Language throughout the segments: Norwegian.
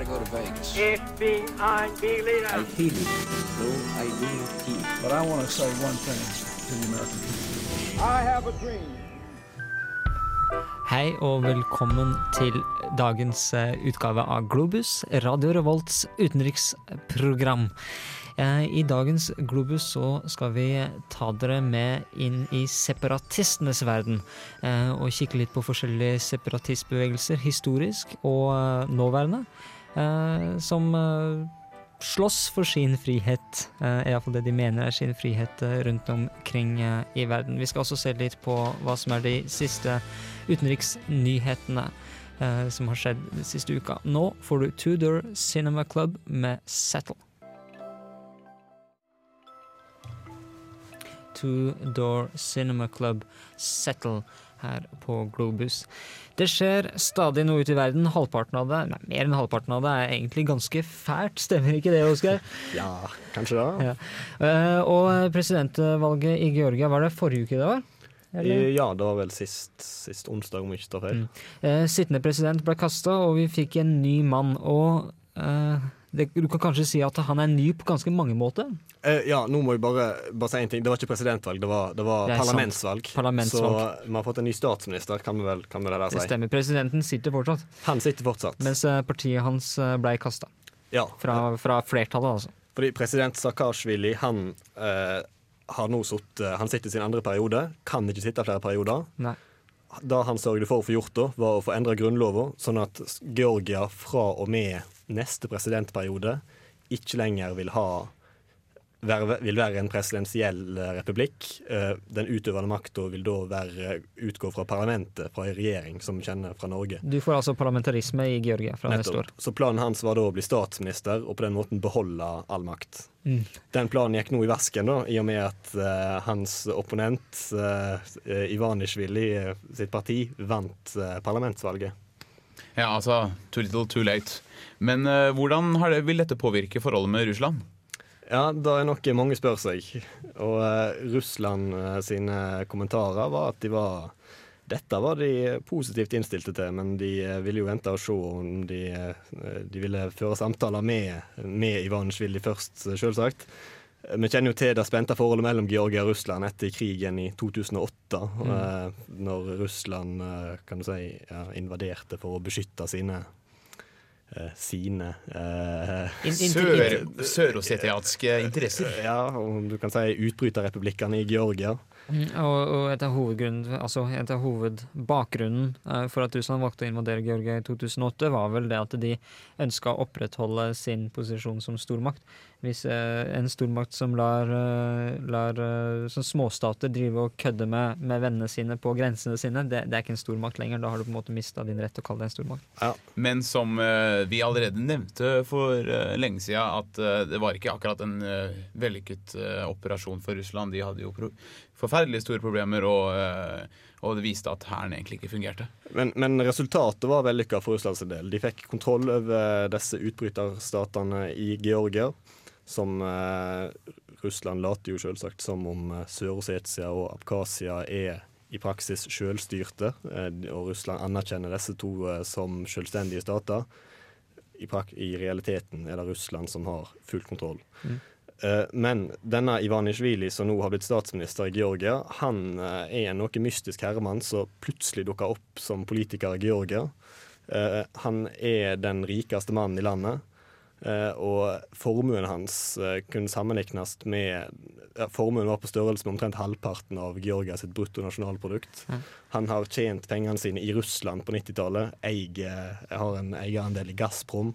to go to Vegas. FBI leader. I hate it, though I do not keep. But I want to say one thing to the American people. I have a dream. Hei og velkommen til dagens eh, utgave av Globus, Radio Revolts utenriksprogram. Eh, I dagens Globus så skal vi ta dere med inn i separatistenes verden. eh, Og kikke litt på forskjellige separatistbevegelser, historisk og nåværende. Eh, Som eh, slåss for sin frihet, eh, iallfall det de mener er sin frihet rundt omkring i verden. Vi skal også se litt på hva som er de siste utenriksnyhetene som har skjedd den siste uka. Nå får du Tudor Cinema Club med Settle. Two-Door Cinema Club Settle her på Globus. Det skjer stadig noe ute i verden. Halvparten av det, nei, mer enn halvparten av det, er egentlig ganske fælt. Stemmer ikke det, Oskar? Ja, kanskje det. Ja. Eh, og presidentvalget i Georgia, var det forrige uke det var? Eller? Ja, det var vel sist, sist onsdag, om ikke tar feil. Mm. Eh, sittende president ble kasta, og vi fikk en ny mann. Og eh, det, du kan kanskje si at han er ny på ganske mange måter? Eh, ja, nå må jeg bare, bare si en ting. Det var ikke presidentvalg, det var, det var Det parlamentsvalg. Parlamentsvalg. Så vi har fått en ny statsminister, kan vi vel, kan vi det der Det stemmer. Presidenten sitter fortsatt, Han sitter fortsatt. mens eh, partiet hans eh, ble kasta. ja, Fra, fra flertallet, altså. fordi president Saakashvili, han eh, har nå sittet Han sitter sin andre periode, kan ikke sitte flere perioder. Nei. Det han sørget for å få gjort da, var å få endra grunnloven, sånn at Georgia fra og med neste presidentperiode ikke lenger vil ha vil være en presidensiell eh, republikk. Eh, Den utøvende makta vil da være, utgå fra parlamentet, fra en regjering som vi kjenner fra Norge. Du får altså parlamentarisme i Georgia fra neste år. Så planen hans var da å bli statsminister og på den måten beholde all makt. Mm. Den planen gikk nå i vasken, da, i og med at uh, hans opponent, uh, Ivanishvili uh, sitt parti, vant uh, parlamentsvalget. Ja, altså too little, too late. Men eh, hvordan har det, vil dette påvirke forholdet med Russland? Ja, det er noe mange spør seg. Og eh, Russland eh, sine kommentarer var at de var dette var de positivt innstilte til, men de eh, ville jo vente og se om de, eh, de ville føre samtaler med, med Ivanisjvili først, eh, selvsagt. Vi kjenner jo til det spente forholdet mellom Georgia og Russland etter krigen i 2008, mm. når Russland kan du si, ja, invaderte for å beskytte sine sine eh, in, Sør, interesser. ja, om du kan si utbryterrepublikkene i Georgia. Mm, og, og et av hovedgrunnen, altså et av hovedbakgrunnen eh, for at Russland valgte å invadere Georgia i 2008, var vel det at de ønska å opprettholde sin posisjon som stormakt. Hvis eh, en stormakt som lar, eh, lar som småstater drive og kødde med, med vennene sine på grensene sine, det, det er ikke en stormakt lenger. Da har du på en måte mista din rett til å kalle det en stormakt. Men som vi allerede nevnte for lenge siden, at det var ikke akkurat en vellykket operasjon for Russland. De hadde jo pro forferdelig store problemer, og, og det viste at hæren egentlig ikke fungerte. Men, men resultatet var vellykka for Russlands del. De fikk kontroll over disse utbryterstatene i Georgia, som eh, Russland later jo selvsagt som om eh, Sør-Ossetia og Abkhasia er i praksis selvstyrte, eh, og Russland anerkjenner disse to eh, som selvstendige stater. I, I realiteten er det Russland som har full kontroll. Eh, Men denne Ivanisjvili, som nå har blitt statsminister i Georgia, han er en noe mystisk herremann som plutselig dukker opp som politiker i Georgia. Eh, Han er den rikeste mannen i landet. Eh, Og formuen hans eh, kunne sammenlignes med ja, Formuen var på størrelse med omtrent halvparten av Georgia sitt bruttonasjonalprodukt. Han har tjent pengene sine i Russland på 90-tallet. Eier- Har en eierandel i Gazprom.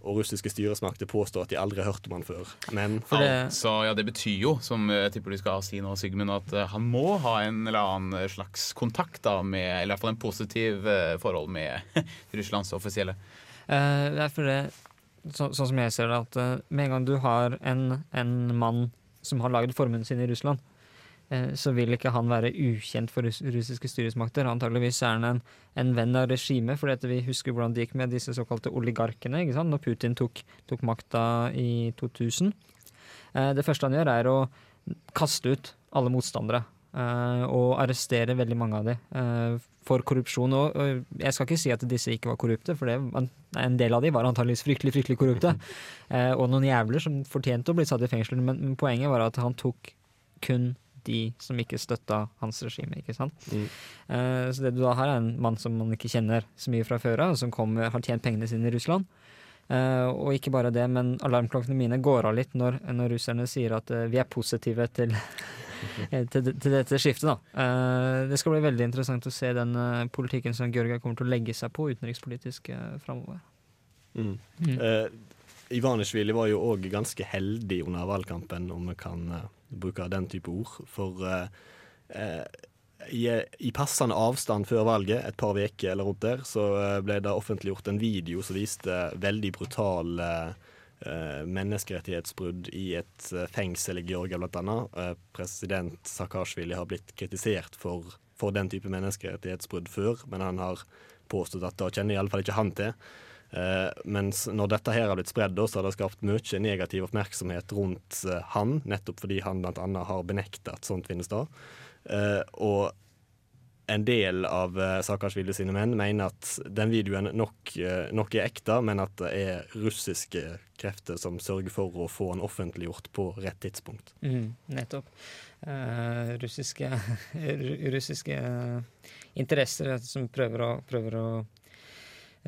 Og russiske styresmakter påstår at de aldri har hørt om han før. Men det, Altså, ja, Det betyr jo, som jeg tipper du skal si nå, Sigmund, at eh, han må ha en eller annen slags kontakt da med Eller i hvert fall en positiv forhold med Russlands offisielle. Uh, det er for det, så, sånn som jeg ser det, at eh, med en gang du har en, en mann som har laget formuen sin i Russland, eh, så vil ikke han være ukjent for russ russiske styresmakter. Antageligvis er han en, en venn av regimet, for vi husker hvordan det gikk med disse såkalte oligarkene ikke sant? når Putin tok, tok makta i 2000. Eh, det første han gjør, er å kaste ut alle motstandere. Eh, og arrestere veldig mange av dem eh, for korrupsjon. Og, jeg skal ikke si at disse ikke var korrupte, for det, en del av dem var antageligvis fryktelig fryktelig korrupte. eh, og noen jævler som fortjente å bli satt i fengsel, men, poenget var at han tok kun de som ikke støtta hans regime. ikke sant? Mm. Så det du da har, er en mann som man ikke kjenner så mye fra før av, som kom, har tjent pengene sine i Russland. Uh, og ikke bare det, men alarmklokkene mine går av litt når, når russerne sier at uh, vi er positive til, til, til dette skiftet. Da. Eh, det skal bli veldig interessant å se den eh, politikken som Georgia kommer til å legge seg på utenrikspolitisk uh, framover. Mm. Mm. Eh, Ivanisjvili var jo òg ganske heldig under valgkampen, om vi kan eh, bruke den type ord. For eh, eh, i, i passende avstand før valget, et par uker eller rundt der, så eh, ble det offentliggjort en video som viste veldig brutale eh, menneskerettighetsbrudd i et eh, fengsel i Georgia, annet. Eh, president Saakashvili har blitt kritisert for, for den type menneskerettighetsbrudd før, men han har påstått at det kjenner iallfall ikke han til. Eh, mens når dette her har blitt spredd, så har det skapt mye negativ oppmerksomhet rundt eh, han, nettopp fordi han bl.a. har benekta at sånt finnes da. Eh, og en del av uh, Saakashvili sine menn mener at den videoen nok, uh, nok er ekte, men at det er russiske krefter som sørger for å få den offentliggjort på rett tidspunkt. Mm, nettopp. Uh, russiske russiske eh, interesser som prøver å, prøver å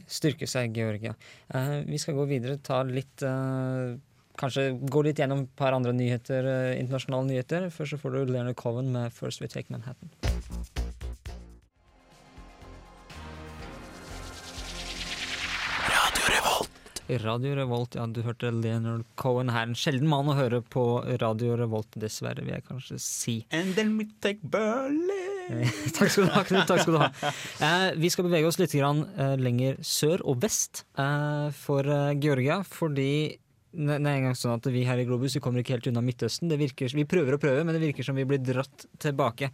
styrke seg Georgia. Eh, vi skal gå videre, ta litt eh, Kanskje gå litt gjennom et par andre nyheter, eh, internasjonale nyheter. Først så får du Leonard Cohen med 'First We Take Manhattan'. Radio Revolt, ja, du hørte Leonard Cohen her. En sjelden mann å høre på Radio Revolt, dessverre, vil jeg kanskje si. And then we take Berlin. takk skal du ha, Knut. Takk skal du ha. Eh, vi skal bevege oss litt grann, eh, lenger sør og vest eh, for eh, Georgia, fordi det er en gang sånn at Vi her i Globus vi kommer ikke helt unna Midtøsten. Det virker, vi prøver og prøver, men det virker som vi blir dratt tilbake.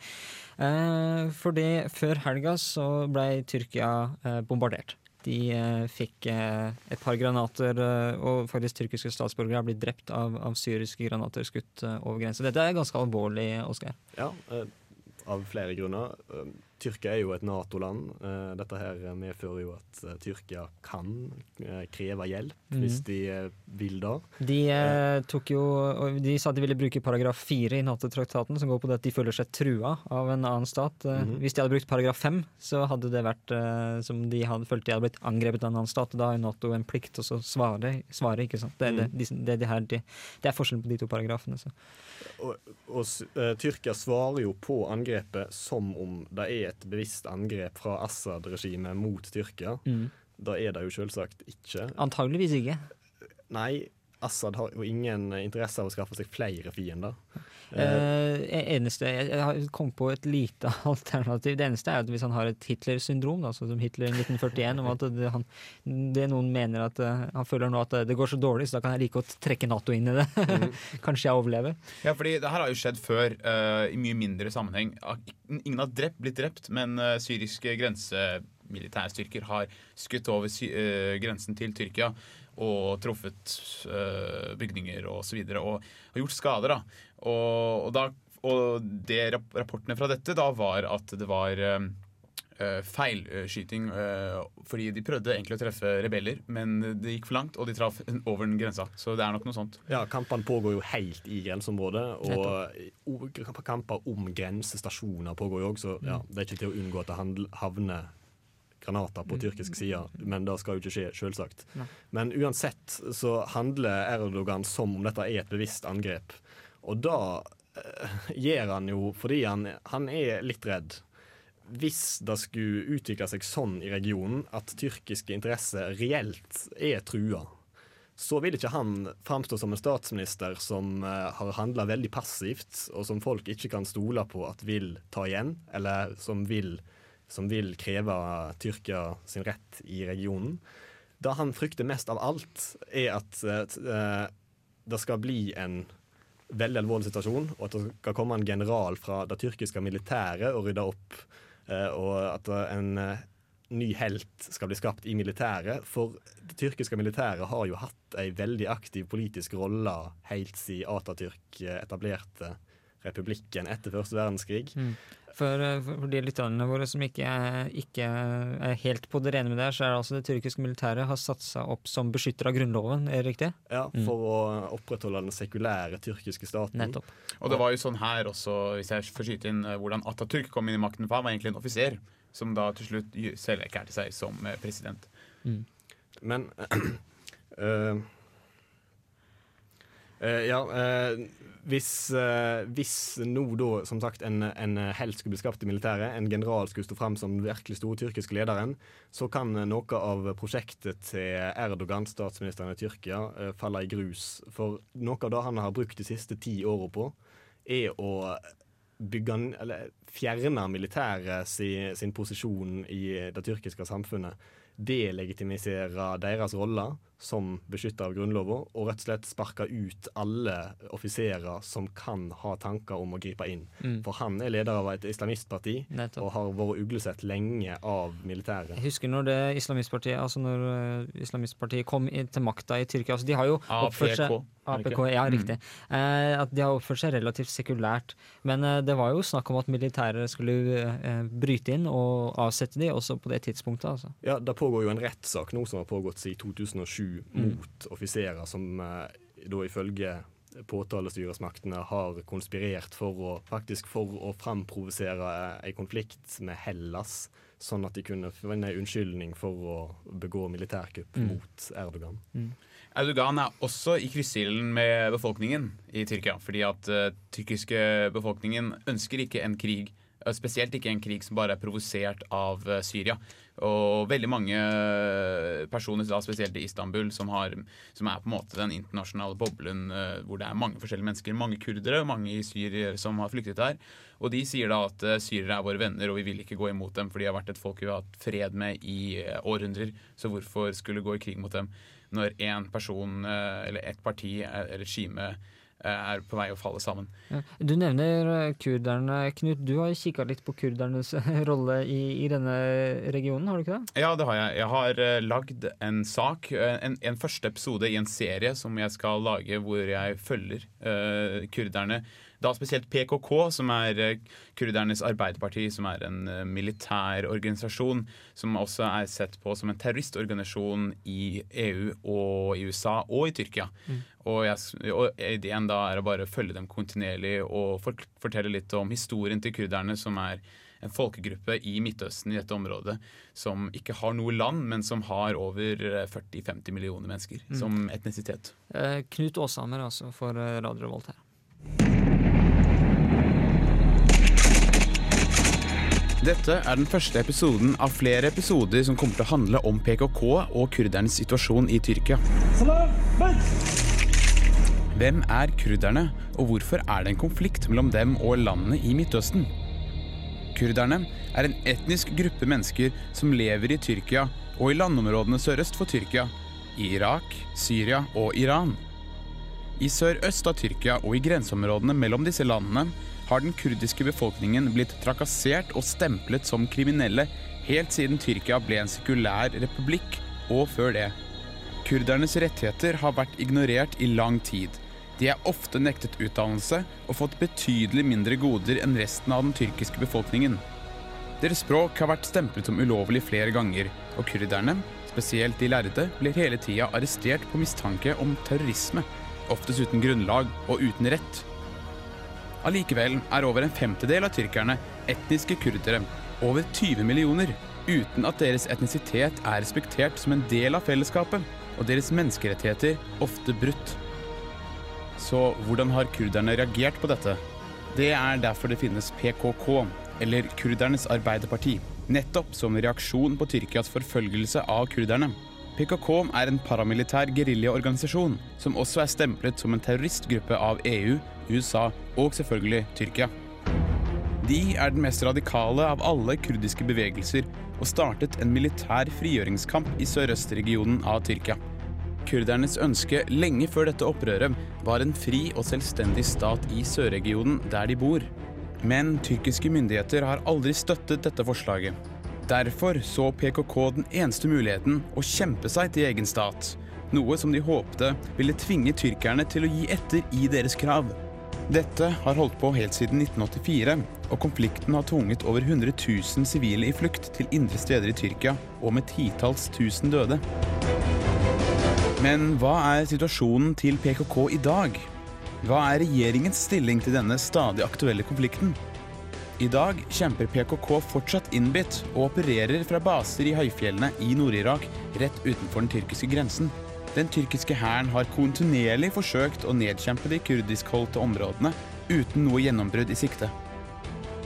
Eh, fordi før helga så ble Tyrkia eh, bombardert. De eh, fikk eh, et par granater, eh, og faktisk tyrkiske statsborgere har blitt drept av, av syriske granater skutt over grensen. Dette er ganske alvorlig, Oskar. Ja, av flere grunner. Tyrkia er jo et Nato-land. Eh, dette her medfører jo at eh, Tyrkia kan eh, kreve hjelp mm. hvis de vil da. De tok jo De sa de ville bruke paragraf fire i Nato-traktaten, som går på det at de føler seg trua av en annen stat. Mhm. Hvis de hadde brukt paragraf fem, så hadde det vært som de hadde følt de hadde blitt angrepet av en annen stat. Da har Nato en plikt til å svare, svare ikke sant? Det, er det, det, er det, her, de, det er forskjellen på de to paragrafene. Så. Og, og Tyrkia svarer jo på angrepet som om det er et bevisst angrep fra Assad-regimet mot Tyrkia. Mm. Da er det jo selvsagt ikke. Antageligvis ikke. Nei, Assad har jo ingen interesse av å skaffe seg flere fiender. Eh, Eh, eneste, jeg, har kommet på et lite alternativ. Det eneste er at hvis han har et Hitler-syndrom, da, sånn som Hitler i 1941, om at det, han, det noen mener at eh, han føler nå at det, det går så dårlig, så da kan jeg like godt trekke Nato inn i det. Kanskje jeg overlever. Ja, fordi det her har jo skjedd før, uh, i mye mindre sammenheng. Ah, Ingen har drept, blitt drept, men uh, syriske grensemilitærstyrker har skutt over sy eh, grensen til Tyrkia og truffet uh, bygninger og så videre, og har gjort skader. da. Og, og, da, og det rapportene fra dette da var at det var uh, feilskyting. uh, fordi de prøvde egentlig å treffe rebeller, men det gikk for langt, og de traff over den grensa. Så det er nok noe sånt. ja, Kampene pågår jo helt i grenseområdet, og kamper om grensestasjoner pågår jo òg, så ja, det er ikke til å unngå at det havner granater på tyrkisk side, men det skal jo ikke skje, selvsagt. Men uansett så handler Erdogan som om dette er et bevisst angrep. Og da uh, gjør han jo fordi han, han er litt redd. Hvis det skulle utvikle seg sånn i regionen at tyrkiske interesser reelt er trua, så vil ikke han framstå som en statsminister som eh, har handla veldig passivt, og som folk ikke kan stole på at vil ta igjen, eller som vil, som vil kreve Tyrkia sin rett i regionen. Det han frykter mest av alt, er at eh, det skal bli en veldig alvorlig situasjon, og at det skal komme en general fra det tyrkiske militæret og rydde opp, eh, og at en eh, ny helt skal bli skapt i militæret. For det tyrkiske militæret har jo hatt ei veldig aktiv politisk rolle helt siden Atatürk etablerte republikken etter første verdenskrig. For, eh, for for de lytterne våre som ikke er, ikke er helt på det rene med det, her, så er det altså det tyrkiske militæret har satt seg opp som beskytter av grunnloven, er det riktig? Ja, For å opprettholde den sekulære tyrkiske staten. Nettopp. Og det var jo sånn her også, hvis jeg får skyte inn, eh, hvordan Atatürk kom inn i makten. For han var egentlig en offiser, som da til slutt selv erklærte seg som president. president. Men øh, øh, Ja, uh, hvis, uh, hvis nå da, som sagt, en, en helt skulle bli skapt i militæret, en general skulle stå frem som den virkelig store tyrkiske lederen, så kan noe av prosjektet til Erdogan, statsministeren i Tyrkia, falle i grus. For noe av det han har brukt de siste ti åra på, er å bygge, eller fjerne militæret sin, sin posisjon i det tyrkiske samfunnet. Delegitimisere deres rolle som beskytta av grunnloven, og rett og slett sparka ut alle offiserer som kan ha tanker om å gripe inn. For han er leder av et islamistparti Nettopp. og har vært uglesett lenge av militæret. Jeg husker når det islamistpartiet altså når eh, islamistpartiet kom til makta i Tyrkia altså De har jo oppført seg APK. ja, riktig. Eh, at de har oppført seg relativt sekulært. Men eh, det var jo snakk om at militæret skulle eh, bryte inn og avsette de også på det tidspunktet. Altså. Ja, Det pågår jo en rettssak nå som har pågått siden 2007 mot offiserer som eh, da ifølge påtalestyresmaktene har konspirert for å faktisk for å fremprovosere en konflikt med Hellas, sånn at de kunne finne en unnskyldning for å begå militærkupp mot Erdogan. Erdogan er også i kryssilden med befolkningen i Tyrkia. Fordi at uh, tyrkiske befolkningen ønsker ikke en krig. Eh, Spesielt ikke en krig som bare er provosert av eh, Syria. Og veldig mange eh, personer, spesielt i Istanbul, som, har, som er på en måte den internasjonale boblen hvor det er mange forskjellige mennesker. Mange kurdere og mange i Syria som har flyktet her. Og de sier da at syrere er våre venner, og vi vil ikke gå imot dem, for de har vært et folk vi har hatt fred med i århundrer. Så hvorfor skulle gå i krig mot dem når én person eller ett parti et regime er på vei å falle sammen? Du nevner eh, kurderne, Knut. Du har kikka litt på kurdernes rolle i, i denne regionen, har du ikke det? Ja, det har jeg. Jeg har uh, lagd en sak, eh, en, en første episode i en serie som jeg skal lage hvor jeg følger uh, kurderne. Da spesielt PKK, som er eh, kurdernes arbeiderparti, som er en eh, militær organisasjon, som også er sett på som en terroristorganisasjon i EU og i USA og i Tyrkia. Og, jeg, og ideen da er å bare følge dem kontinuerlig og fortelle litt om historien til kurderne, som er en folkegruppe i Midtøsten i dette området som ikke har noe land, men som har over eh, 40-50 millioner mennesker som etnisitet. Eh, Knut Aashammer altså for eh, Radio Revolt her. Dette er den første episoden av flere episoder som kommer til å handle om PKK og kurdernes situasjon i Tyrkia. Hvem er kurderne, og hvorfor er det en konflikt mellom dem og landene i Midtøsten? Kurderne er en etnisk gruppe mennesker som lever i Tyrkia og i landområdene sørøst for Tyrkia, i Irak, Syria og Iran. I sør-øst av Tyrkia og i grenseområdene mellom disse landene har den kurdiske befolkningen blitt trakassert og stemplet som kriminelle helt siden Tyrkia ble en sekulær republikk, og før det. Kurdernes rettigheter har vært ignorert i lang tid. De er ofte nektet utdannelse og fått betydelig mindre goder enn resten av den tyrkiske befolkningen. Deres språk har vært stemplet som ulovlig flere ganger, og kurderne, spesielt de lærde, blir hele tida arrestert på mistanke om terrorisme, oftest uten grunnlag og uten rett. Allikevel er over en femtedel av tyrkerne etniske kurdere, over 20 millioner, uten at deres etnisitet er respektert som en del av fellesskapet, og deres menneskerettigheter ofte brutt. Så hvordan har kurderne reagert på dette? Det er derfor det finnes PKK, eller Kurdernes Arbeiderparti, nettopp som reaksjon på Tyrkias forfølgelse av kurderne. PKK er en paramilitær geriljaorganisasjon som også er stemplet som en terroristgruppe av EU, USA og selvfølgelig Tyrkia. De er den mest radikale av alle kurdiske bevegelser og startet en militær frigjøringskamp i sørøstregionen av Tyrkia. Kurdernes ønske lenge før dette opprøret var en fri og selvstendig stat i sørregionen der de bor. Men tyrkiske myndigheter har aldri støttet dette forslaget. Derfor så PKK den eneste muligheten å kjempe seg til egen stat, noe som de håpte ville tvinge tyrkerne til å gi etter i deres krav. Dette har holdt på helt siden 1984, og konflikten har tvunget over 100 000 sivile i flukt til indre steder i Tyrkia, og med titalls tusen døde. Men hva er situasjonen til PKK i dag? Hva er regjeringens stilling til denne stadig aktuelle konflikten? I dag kjemper PKK fortsatt innbitt og opererer fra baser i høyfjellene i Nord-Irak rett utenfor den tyrkiske grensen. Den tyrkiske hæren har kontinuerlig forsøkt å nedkjempe de kurdiskholdte områdene uten noe gjennombrudd i sikte.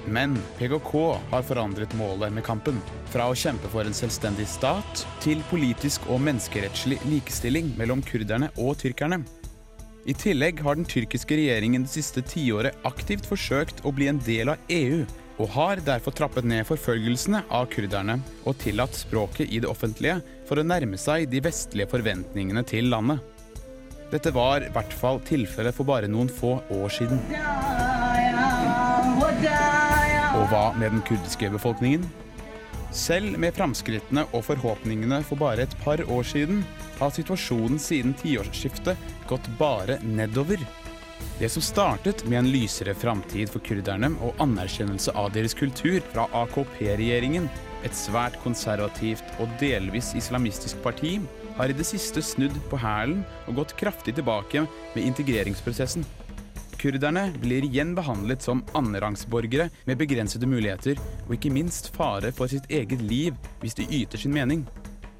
Men PKK har forandret målet med kampen. Fra å kjempe for en selvstendig stat til politisk og menneskerettslig likestilling mellom kurderne og tyrkerne. I tillegg har den tyrkiske regjeringen det siste tiåret aktivt forsøkt å bli en del av EU, og har derfor trappet ned forfølgelsene av kurderne og tillatt språket i det offentlige for å nærme seg de vestlige forventningene til landet. Dette var i hvert fall tilfellet for bare noen få år siden. Og hva med den kurdiske befolkningen? Selv med framskrittene og forhåpningene for bare et par år siden, har situasjonen siden tiårsskiftet gått bare nedover. Det som startet med en lysere framtid for kurderne og anerkjennelse av deres kultur fra AKP-regjeringen, et svært konservativt og delvis islamistisk parti, har i det siste snudd på hælen og gått kraftig tilbake med integreringsprosessen. Kurderne blir igjen behandlet som annenrangsborgere med begrensede muligheter, og ikke minst fare for sitt eget liv hvis de yter sin mening.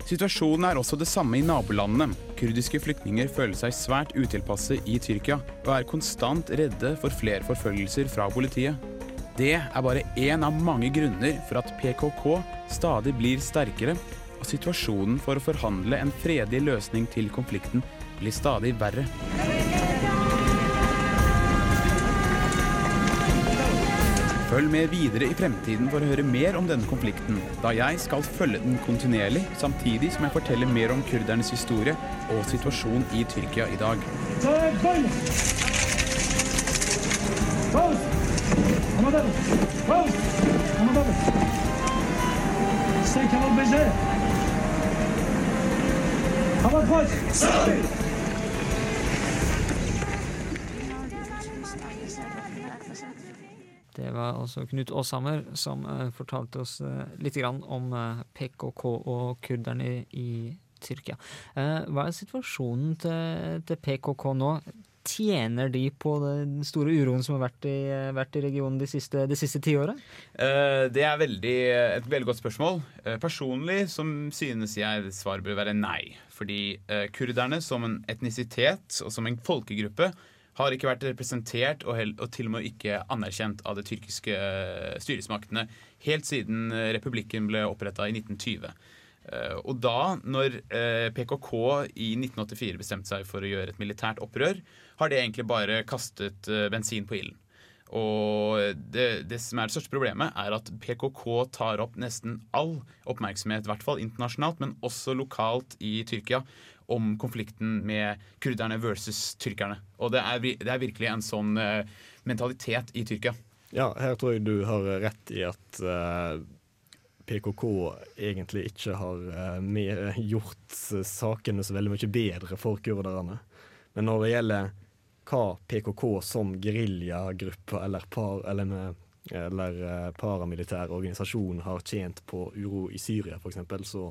Situasjonen er også det samme i nabolandene. Kurdiske flyktninger føler seg svært utilpasse i Tyrkia, og er konstant redde for flere forfølgelser fra politiet. Det er bare én av mange grunner for at PKK stadig blir sterkere, og situasjonen for å forhandle en fredelig løsning til konflikten blir stadig verre. Følg med videre i fremtiden for å høre mer om denne konflikten, da jeg skal følge den kontinuerlig, samtidig som jeg forteller mer om kurdernes historie og situasjon i Tyrkia i dag. Det var altså Knut Aashammer som eh, fortalte oss eh, litt om eh, PKK og kurderne i, Tyrkia. Hva er situasjonen til, til PKK nå? Tjener de på den store uroen som har vært i, vært i regionen de siste, de siste tiåret? Det er veldig, et veldig godt spørsmål. Personlig som synes jeg svaret bør være nei. Fordi kurderne som en etnisitet og som en folkegruppe har ikke vært representert og, og til og med ikke anerkjent av de tyrkiske eh, styresmaktene helt siden eh, republikken ble oppretta i 1920. Eh, Og da, når PKK i 1984 bestemte seg for å gjøre et militært opprør, har det egentlig bare kastet bensin på ilden. Og det, det som er det største problemet, er at PKK tar opp nesten all oppmerksomhet, i hvert fall internasjonalt, men også lokalt i Tyrkia, om konflikten med kurderne versus tyrkerne. Og det er, det er virkelig en sånn uh, mentalitet i Tyrkia. Ja, her tror jeg du har rett i at uh, PKK egentlig ikke har eh, med, gjort eh, sakene så veldig mye bedre for kurderne. Men når det gjelder hva PKK som geriljagruppe eller, par, eller, eller eh, paramilitær organisasjon har tjent på uro i Syria f.eks., så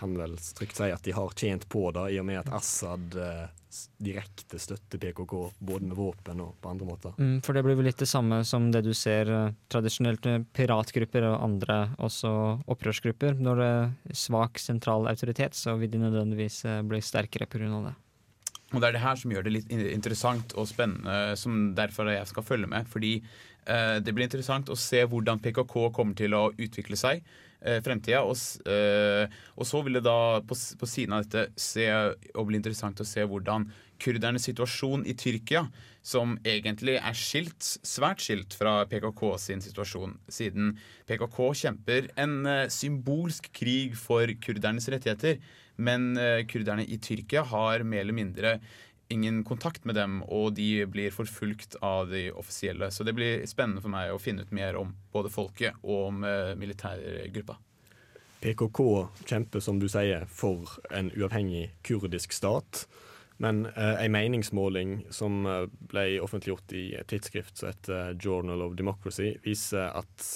kan vel trygt si at de har tjent på det, i og med at Assad eh, direkte støtter PKK både med våpen og på andre måter. Mm, for det blir vel litt det samme som det du ser eh, tradisjonelt med piratgrupper og andre også opprørsgrupper. Når det er svak sentral autoritet, så vil de nødvendigvis eh, bli sterkere pga. det. Og det er det her som gjør det litt interessant og spennende, som derfor jeg skal følge med. Fordi eh, det blir interessant å se hvordan PKK kommer til å utvikle seg fremtida. Og, eh, og så vil det da på, på siden av dette se, og bli interessant å se hvordan kurdernes situasjon i Tyrkia, som egentlig er skilt, svært skilt fra PKK sin situasjon, siden PKK kjemper en eh, symbolsk krig for kurdernes rettigheter. Men eh, kurderne i Tyrkia har mer eller mindre ingen kontakt med dem, og de blir forfulgt av de offisielle. Så det blir spennende for meg å finne ut mer om både folket og om eh, militærgruppa. PKK kjemper, som du sier, for en uavhengig kurdisk stat. Men eh, en meningsmåling som eh, ble offentliggjort i et tidsskrift som heter Journal of Democracy, viser at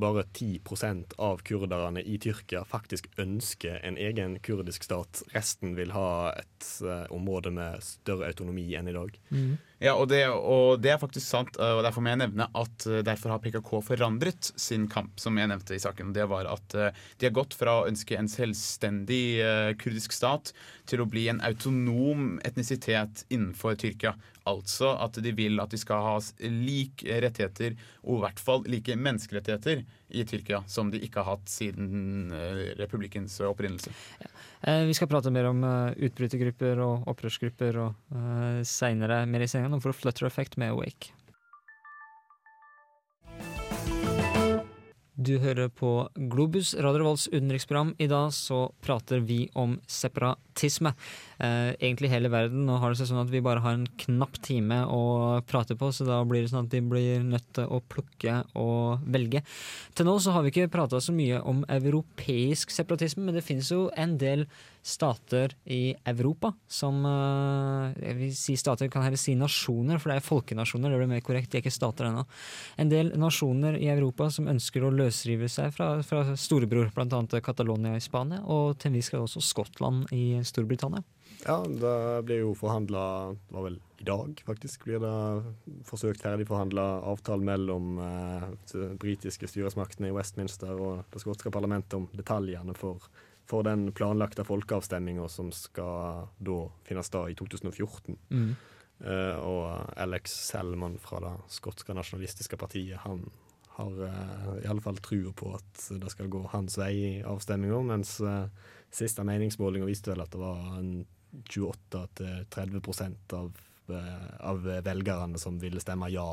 bare 10% av kurderne i Tyrkia faktisk ønsker en egen kurdisk stat. Resten vil ha et uh, område med større autonomi enn i dag. Ja, og det, og det er faktisk sant, og derfor må jeg nevne at eh, derfor har PKK forandret sin kamp, som jeg nevnte i saken. Det var at eh, de har gått fra å ønske en selvstendig eh, kurdisk stat til å bli en autonom etnisitet innenfor Tyrkia. Altså at de vil at de skal ha like rettigheter, og i hvert fall like menneskerettigheter i Tyrkia, som de ikke har hatt siden eh, republikkens opprinnelse. Ja. Vi skal prate mer om eh, utbrytergrupper og opprørsgrupper og seinere mer i. Nå får du Flutter Effect med Awake. Du hører på Globus, Radio Revolts utenriksprogram. I dag så prater vi om separatisme. Eh, egentlig hele verden. Nå har det seg sånn at vi bare har en knapp time å prate på, så da blir det sånn at de blir nødt til å plukke og velge. Til nå så har vi ikke prata så mye om europeisk separatisme, men det finnes jo en del stater i Europa som eh, Jeg vil si stater, kan heller si nasjoner, for det er folkenasjoner. Det blir mer korrekt, de er ikke stater ennå. En del nasjoner i Europa som ønsker å løsrive seg fra, fra storebror, bl.a. Catalonia i Spania, og til en viss grad også Skottland i Storbritannia. Ja, det blir jo forhandla Det var vel i dag, faktisk, blir det forsøkt ferdigforhandla avtale mellom eh, de britiske styresmaktene i Westminster og det skotske parlamentet om detaljene for, for den planlagte folkeavstemninga som skal da finne sted i 2014. Eh, og Alex Selman fra det skotske nasjonalistiske partiet, han har uh, i alle fall trua på at det skal gå hans vei i avstemminga, mens uh, siste meningsmålinga viste vel at det var 28-30 av, uh, av velgerne som ville stemme ja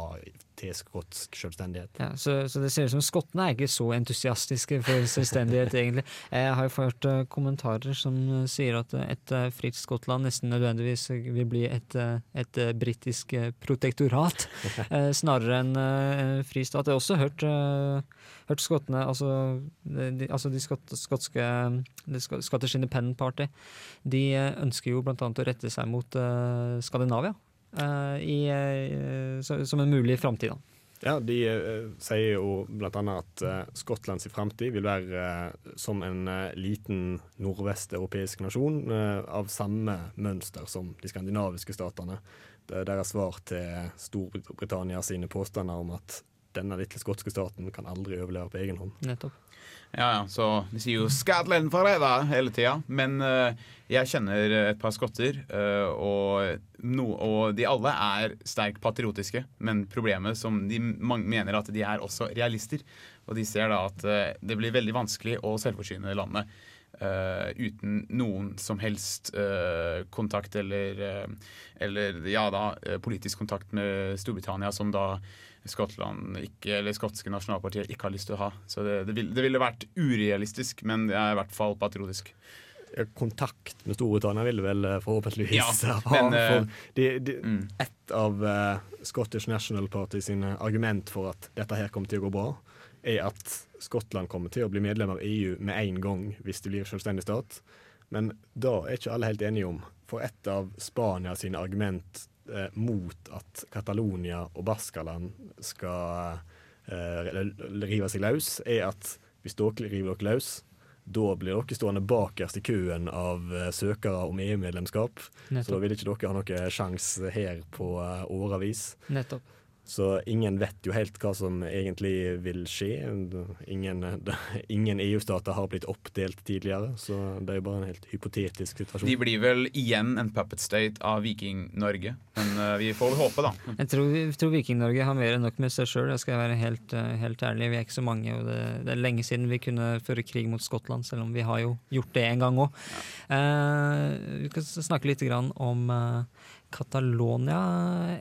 til skotsk selvstendighet. Ja, så, så det ser ut som skottene er ikke så entusiastiske for selvstendighet, egentlig. Jeg har jo hørt eh, kommentarer som sier at et eh, fritt Skottland nesten nødvendigvis vil bli et, eh, et britisk protektorat, snarere enn en fri stat. Jeg har også hørt, hørt skottene, altså de, altså de skot, skotske de Scottish Independent Party, de ønsker jo annet å rette seg mot Skandinavia. Eh, i, eh, som en mulig framtid. Ja, de eh, sier jo annet at Skottlands framtid vil være som en liten nordvesteuropeisk nasjon av samme mønster som de skandinaviske statene. Det er deres svar til Storbritannia sine påstander om at denne lille skotske staten kan aldri overleve på egen hånd. Nettopp. Ja, ja, så De sier jo 'Scotland da hele tida. Men uh, jeg kjenner et par skotter, uh, og, no, og de alle er sterkt patriotiske. Men problemet som de mener at de er også realister. Og de ser da at uh, det blir veldig vanskelig å selvforsyne landet. Eh, uten noen som helst uh, kontakt eller, uh, eller ja da, politisk kontakt med Storbritannia, som da Skottland ikke, eller skotske nasjonalpartier ikke har lyst til å ha. Så det, det, ville, det ville vært urealistisk, men det er i hvert fall patriotisk. Kontakt med Storbritannia vil vel forhåpentligvis Ja, men, ha. for de, de, Mm. Et av uh, Scottish National Party sine argument for at dette her kommer til å gå bra, er at Skottland kommer til å bli medlem av EU med en gang hvis det blir selvstendig stat. Men da er ikke alle helt enige om. For et av Spania sine argument eh, mot at Catalonia og Baskaland skal eh, rive seg løs, er at hvis dere river dere løs, da blir dere stående bakerst i køen av eh, søkere om EU-medlemskap. Så da vil ikke dere ha noen sjanse her på eh, årevis. Nettopp. Så ingen vet jo helt hva som egentlig vil skje. Ingen, ingen EU-stater har blitt oppdelt tidligere, så det er jo bare en helt hypotetisk situasjon. De blir vel igjen en puppet state av Viking-Norge. Men eh, vi får vel håpe, da. Jeg tror, tror Viking-Norge har mer enn nok med seg sjøl, jeg skal være helt, eh, helt ærlig. Vi er ikke så mange, og det, det er lenge siden vi kunne føre krig mot Skottland, selv om vi har jo gjort det en gang òg. vi kan snakke litt grann om eh, Catalonia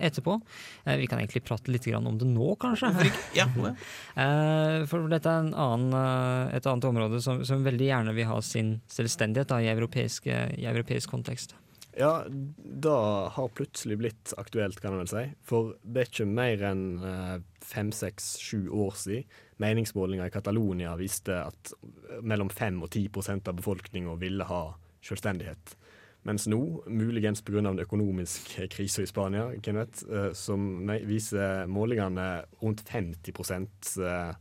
etterpå. Eh, vi kan egentlig prate litt om det nå, kanskje. Ja, Eh, for dette er en annen, eh, et annet område som, som veldig gjerne vil ha sin selvstendighet da, i, europeisk, i europeisk kontekst. Ja, det har plutselig blitt aktuelt, kan en vel si. For det er ikke mer enn fem, seks, sju år siden meningsmålinger i Catalonia viste at mellom 5 og 10% av befolkninga ville ha selvstendighet. Mens nå, muligens pga. den økonomiske krisen i Spania, vet, eh, som viser målingene rundt 50 eh,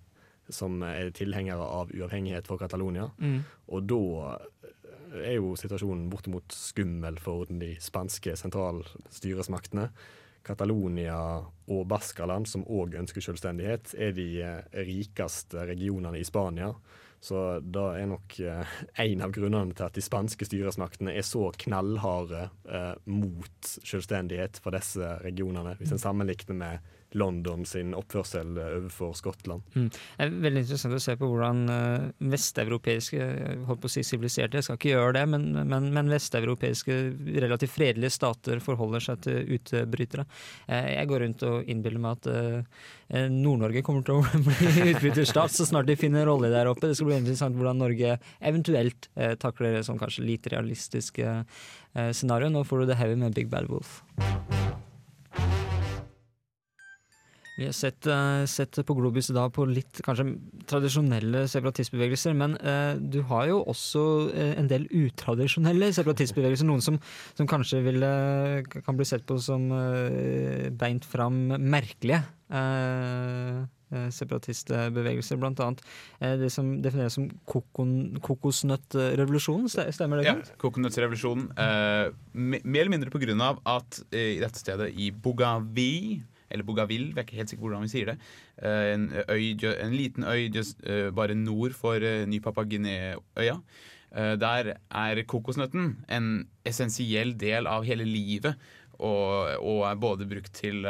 som er tilhengere av uavhengighet for Catalonia. Mm. Og da er jo situasjonen bortimot skummel for de spanske sentralstyresmaktene. Catalonia og Baskaland, som òg ønsker selvstendighet, er de eh, rikeste regionene i Spania. Så da er nok eh, en av grunnene til at de spanske styresmaktene er så knallharde eh, mot selvstendighet for disse regionene, hvis en sammenligner med London sin oppførsel eh, overfor Skottland. Mm. Det er veldig interessant å se på hvordan uh, vesteuropeiske jeg holdt på å si siviliserte, jeg skal ikke gjøre det, men, men, men vesteuropeiske relativt fredelige stater forholder seg til utbrytere. Uh, jeg går rundt og innbiller meg at Nord-Norge kommer til å bli utbryterstat så snart de finner en rolle der oppe. Det skal bli interessant hvordan Norge eventuelt takler det som kanskje lite realistiske scenario. Nå får du det heavy med Big Bad Wolf. Vi har sett, uh, sett på Globus da på litt kanskje tradisjonelle separatistbevegelser, men eh, du har jo også uh, en del utradisjonelle separatistbevegelser. Noen som, som kanskje ville, kan bli sett på som beint fram merkelige. Separatistbevegelser, blant annet det som defineres som kokosnøttrevolusjonen. Stemmer det? Ja, kokosnøttrevolusjonen. mer eller mindre på grunn av at i dette stedet, i Bogavi eller Bougainville, jeg er ikke helt sikker hvordan vi sier det. En, øy, en liten øy just, bare nord for Ny Papua Guinea-øya. Der er kokosnøtten en essensiell del av hele livet, og, og er både brukt til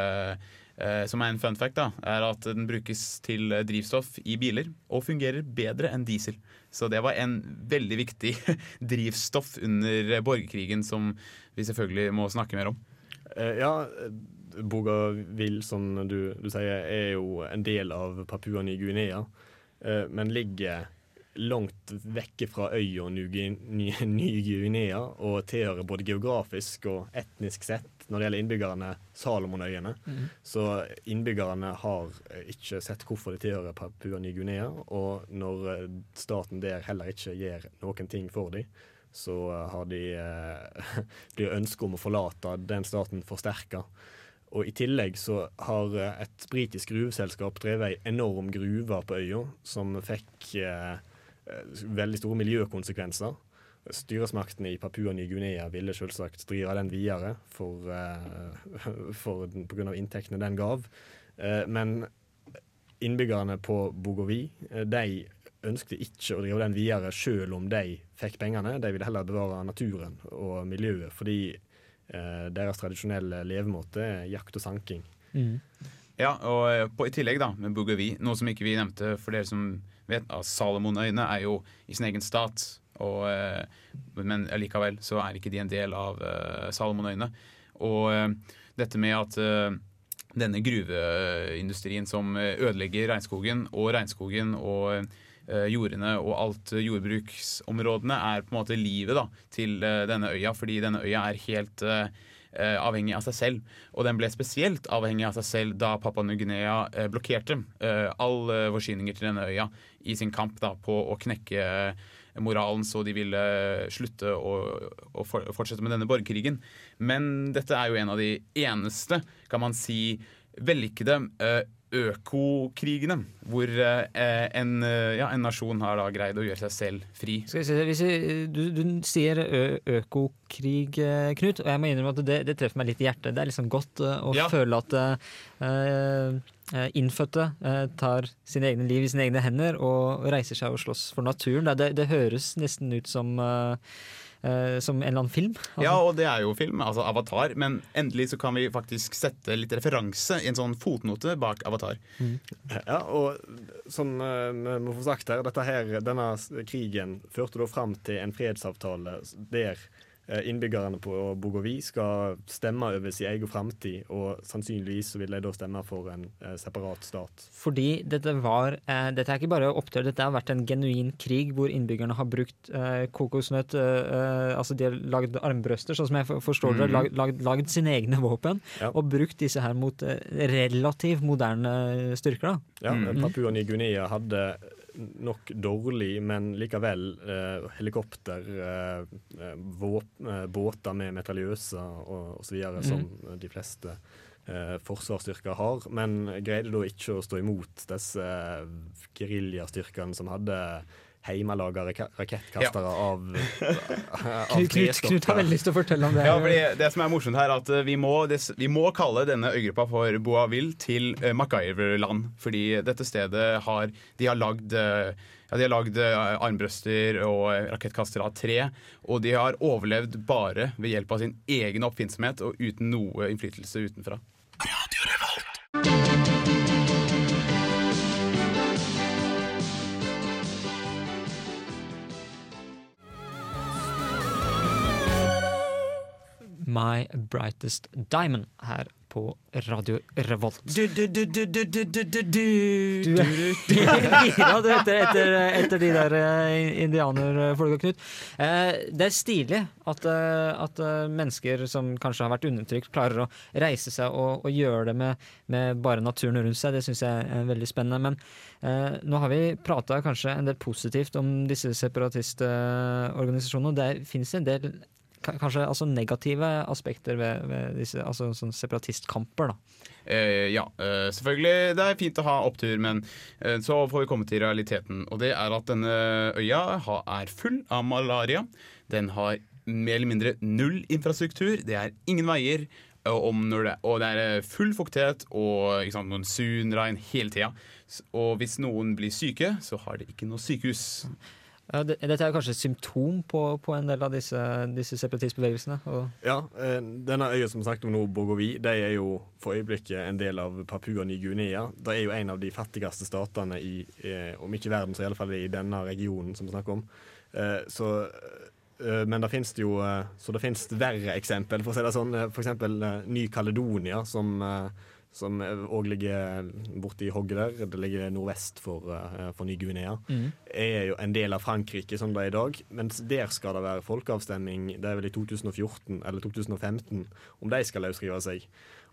som er en fun fact, da, er at den brukes til drivstoff i biler og fungerer bedre enn diesel. Så det var en veldig viktig drivstoff under borgerkrigen som vi selvfølgelig må snakke mer om. Ja, Bougainville, som du, du, sier, er jo en del av Papua Ny-Guinea, eh, men ligger langt vekke fra øya Ny-Guinea og tilhører både geografisk og etnisk sett, når det gjelder innbyggerne, Salomonøyene. Mm. Så innbyggerne har ikke sett hvorfor de tilhører Papua Ny-Guinea, og når staten der heller ikke gjør noen ting for dem, så har de, eh, blir ønsket om å forlate den staten forsterka. Og I tillegg så har eh, et britisk gruveselskap drevet ei enorm gruve på øya, som fikk eh, eh, veldig store miljøkonsekvenser. Styresmaktene i Papua Ny-Guinea ville selvsagt drive den videre for, eh, for, på grunn av inntektene den gav. Eh, men innbyggerne på Bogovi eh, de ønsket ikke å drive den videre selv om de fikk pengene. De ville heller bevare naturen og miljøet, fordi deres tradisjonelle levemåte er jakt og sanking. Mm. Ja, og eh, på, i tillegg da, med Bougainville, noe som ikke vi nevnte for dere som vet, at Salomonøyene er jo i sin egen stat. Og, eh, men likevel så er ikke de en del av uh, Salomonøyene. Og uh, dette med at uh, denne gruveindustrien som ødelegger regnskogen, og regnskogen og Eh, jordene og alt jordbruksområdene er på en måte livet da, til eh, denne øya, fordi denne øya er helt uh, avhengig av seg selv. Og den ble spesielt avhengig av seg selv da Papua Ny-Guinea blokkerte uh, alle forsyninger til denne øya i sin kamp da, på å knekke moralen, så de ville slutte å, å fortsette med denne borgerkrigen. Men dette er jo en av de eneste, kan man si, vellykkede uh, økokrigene, hvor eh, en, eh, ja, en, nasjon har da greid å gjøre seg selv fri. Si, jeg, du, du, sier økokrig, eh, Knut, og jeg må innrømme at det, det, treffer meg litt i hjertet. Det er liksom godt å ja. føle at uh, innfødte uh, tar sine egne liv i sine egne hender og reiser seg og slåss for naturen. Det, det høres nesten ut som Uh, som en eller annen film. Altså. Ja, og det er jo film, altså Avatar. Men endelig så kan vi faktisk sette litt referanse i en sånn fotnote bak Avatar. Mm. Ja, og som uh, vi må få sagt her, dette her, denne krigen førte da fram til en fredsavtale der Eh, innbyggerne på Bogovi skal stemme over sin egen framtid, og sannsynligvis så vil de da stemme for en eh, separat stat. Fordi dette var eh, Dette er ikke bare opptøyer, dette har vært en genuin krig hvor innbyggerne har brukt eh, kokosnøtt eh, eh Altså de har lagd armbrøster, sånn som jeg forstår det, mm. lagd, lagd, sine egne våpen, ja. og brukt disse her mot relativt moderne styrker. da. Ja, mm. Papua Ny-Guinea hadde nok dårlig, men likevel eh, helikopter, eh, eh, eh, båter med metalliøse og osv. videre som de fleste eh, forsvarsstyrker har. Men greide da ikke å stå imot disse eh, geriljastyrkene som hadde hjemmelaga rakettkastere av, av Knut, Knut, Knut har veldig lyst til å fortelle om det. Ja, fordi det som er morsomt her, er at vi må, det- vi må kalle denne øygruppa for Boaville til uh, MacGyver-land. Fordi dette stedet har De har lagd uh, ja, de har lagd eh, armbrøster og rakettkastere av tre. Og de har overlevd bare ved hjelp av sin egen oppfinnsomhet og uten noe innflytelse utenfra. My Brightest Diamond her på Radio Revolt. Du, du, du, du, du, du, du, du, du. Du er gira du etter, etter, etter de der eh, indianerfolka, Knut. Eh, det er stilig at, eh, at eh, mennesker som kanskje har vært undertrykt, klarer å reise seg og, og gjøre det med, med bare naturen rundt seg. Det syns jeg er veldig spennende. Men eh, nå har vi prata kanskje en del positivt om disse separatistorganisasjonene. og Det finnes en del Kanskje altså negative aspekter ved, ved disse altså sånn separatistkamper. da. Eh, ja, eh, selvfølgelig. Det er fint å ha opptur, men eh, så får vi komme til realiteten. Og det er at denne øya er full av malaria. Den har mer eller mindre null infrastruktur. Det er ingen veier. Når det, og det er eh, full fuktighet og ikke sant, monsunregn hele tida. Og hvis noen blir syke, så har de ikke noe sykehus. Dette er kanskje et symptom på, på en del av disse, disse separatistbevegelsene. Ja, eh, denne øya som vi snakket om nå, Bogovi, de er jo for øyeblikket en del av Papua Ny-Guinea. Det er jo en av de fattigste statene i, eh, om ikke verden, så i alle fall i denne regionen som vi snakker om. Eh, så, men det finnes jo Så det finnes verre eksempel, for å si det sånn. For eksempel Ny-Caledonia, som som òg ligger borti hogget der. Det ligger nordvest for, eh, for Ny-Guinea. Er jo en del av Frankrike som det er i dag. Mens der skal det være folkeavstemning det er vel i 2014 eller 2015 om de skal løsrive seg.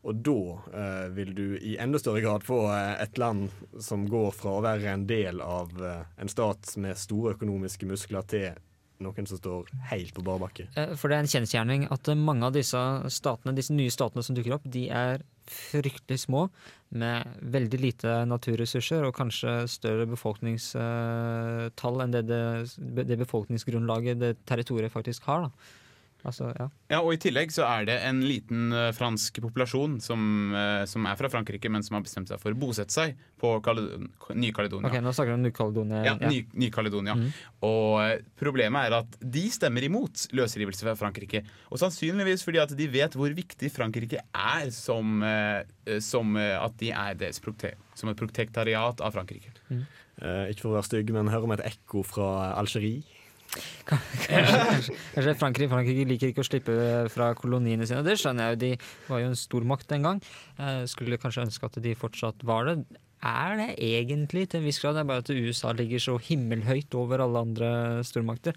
Og da eh, vil du i enda større grad få eh, et land som går fra å være en del av eh, en stat med store økonomiske muskler, til noen som står helt på bar bakke. eh, for det er en kjensgjerning at eh, mange av disse statene, disse nye statene som dukker opp, de er fryktelig små, med veldig lite naturressurser og kanskje større befolkningstall enn det, det, det befolkningsgrunnlaget det territoriet faktisk har. Da. Altså, ja. Ja, og I tillegg så er det en liten uh, fransk populasjon som, uh, som er fra Frankrike, men som har bestemt seg for å bosette seg på Ny-Kaledonia. Ok, Nå snakker du om Ny-Kaledonia. Ja, Ny- Ny-Caledonia. Og eh, problemet er at de stemmer imot løsrivelse fra Frankrike. Og sannsynligvis fordi at de vet hvor viktig Frankrike er som, eh, som at de er deres som et protektariat av Frankrike. Eh, ikke for å være stygg, men hører om et ekko fra Algerie. Kanskje, kanskje, kanskje Frankrike, Frankrike liker ikke å slippe fra koloniene sine. Det skjønner jeg jo, de var jo en stormakt den gang. Eh, skulle kanskje ønske at de fortsatt var det. Er det egentlig til en viss grad? Det er bare at USA ligger så himmelhøyt over alle andre stormakter.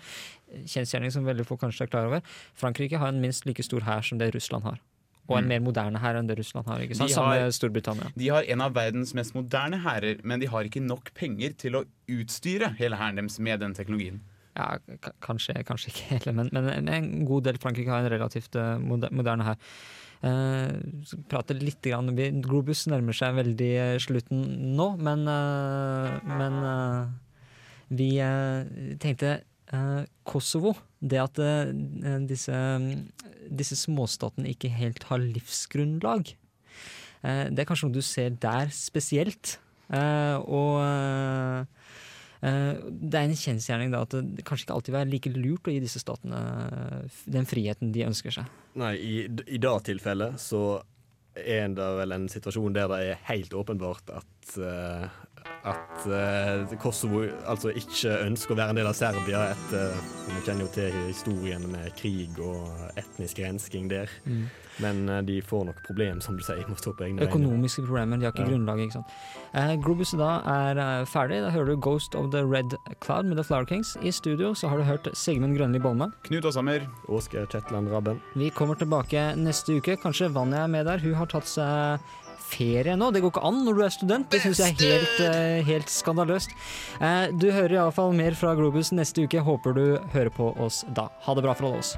Kjensgjerning som veldig få kanskje er klar over. Frankrike har en minst like stor hær som det Russland har. Og en Mm. mer moderne hær enn det Russland har. ikke sant? Samme har- Storbritannia. De har en av verdens mest moderne hærer, men de har ikke nok penger til å utstyre hele hæren deres med den teknologien. Ja, kanskje, kanskje ikke hele, men, men en god del Frankrike har en relativt eh, moderne her. Uh, prate litt grann, Globus nærmer seg veldig eh, slutten nå, men, eh, men eh, vi eh, tenkte eh, Kosovo. Det at eh, disse, disse småstatene ikke helt har livsgrunnlag. Eh, det er kanskje noe du ser der spesielt. Eh, og eh, Eh, Det er en kjensgjerning da at det kanskje ikke alltid er like lurt å gi disse statene eh, den friheten de ønsker seg. Nei, i, i det tilfellet så er det vel en situasjon der det er helt åpenbart at eh, at uh, Kosovo altså ikke ønsker å være en del av Serbia etter Vi kjenner jo til historien med krig og etnisk rensking der. Men uh, de får nok problem, som du sier, må stå på egne Økonomiske Økonomiske problemer, de har ikke Ja. grunnlag. ikke sant? Eh, Globus da er eh, ferdig. Da hører du 'Ghost of the Red Cloud' med The Flower Kings. I studio så har du hørt Sigmund Grønli Bolme. Knut Åshammer, Åske Kjetland Rabben. Vi kommer tilbake neste uke. Kanskje Vanja er med der. Hun har tatt seg ferie nå. Det går ikke an når du er student. Det syns jeg er helt, eh, helt skandaløst. Eh, Du hører iallfall mer fra Globus neste uke. Håper du hører på oss da. Ha det bra fra oss.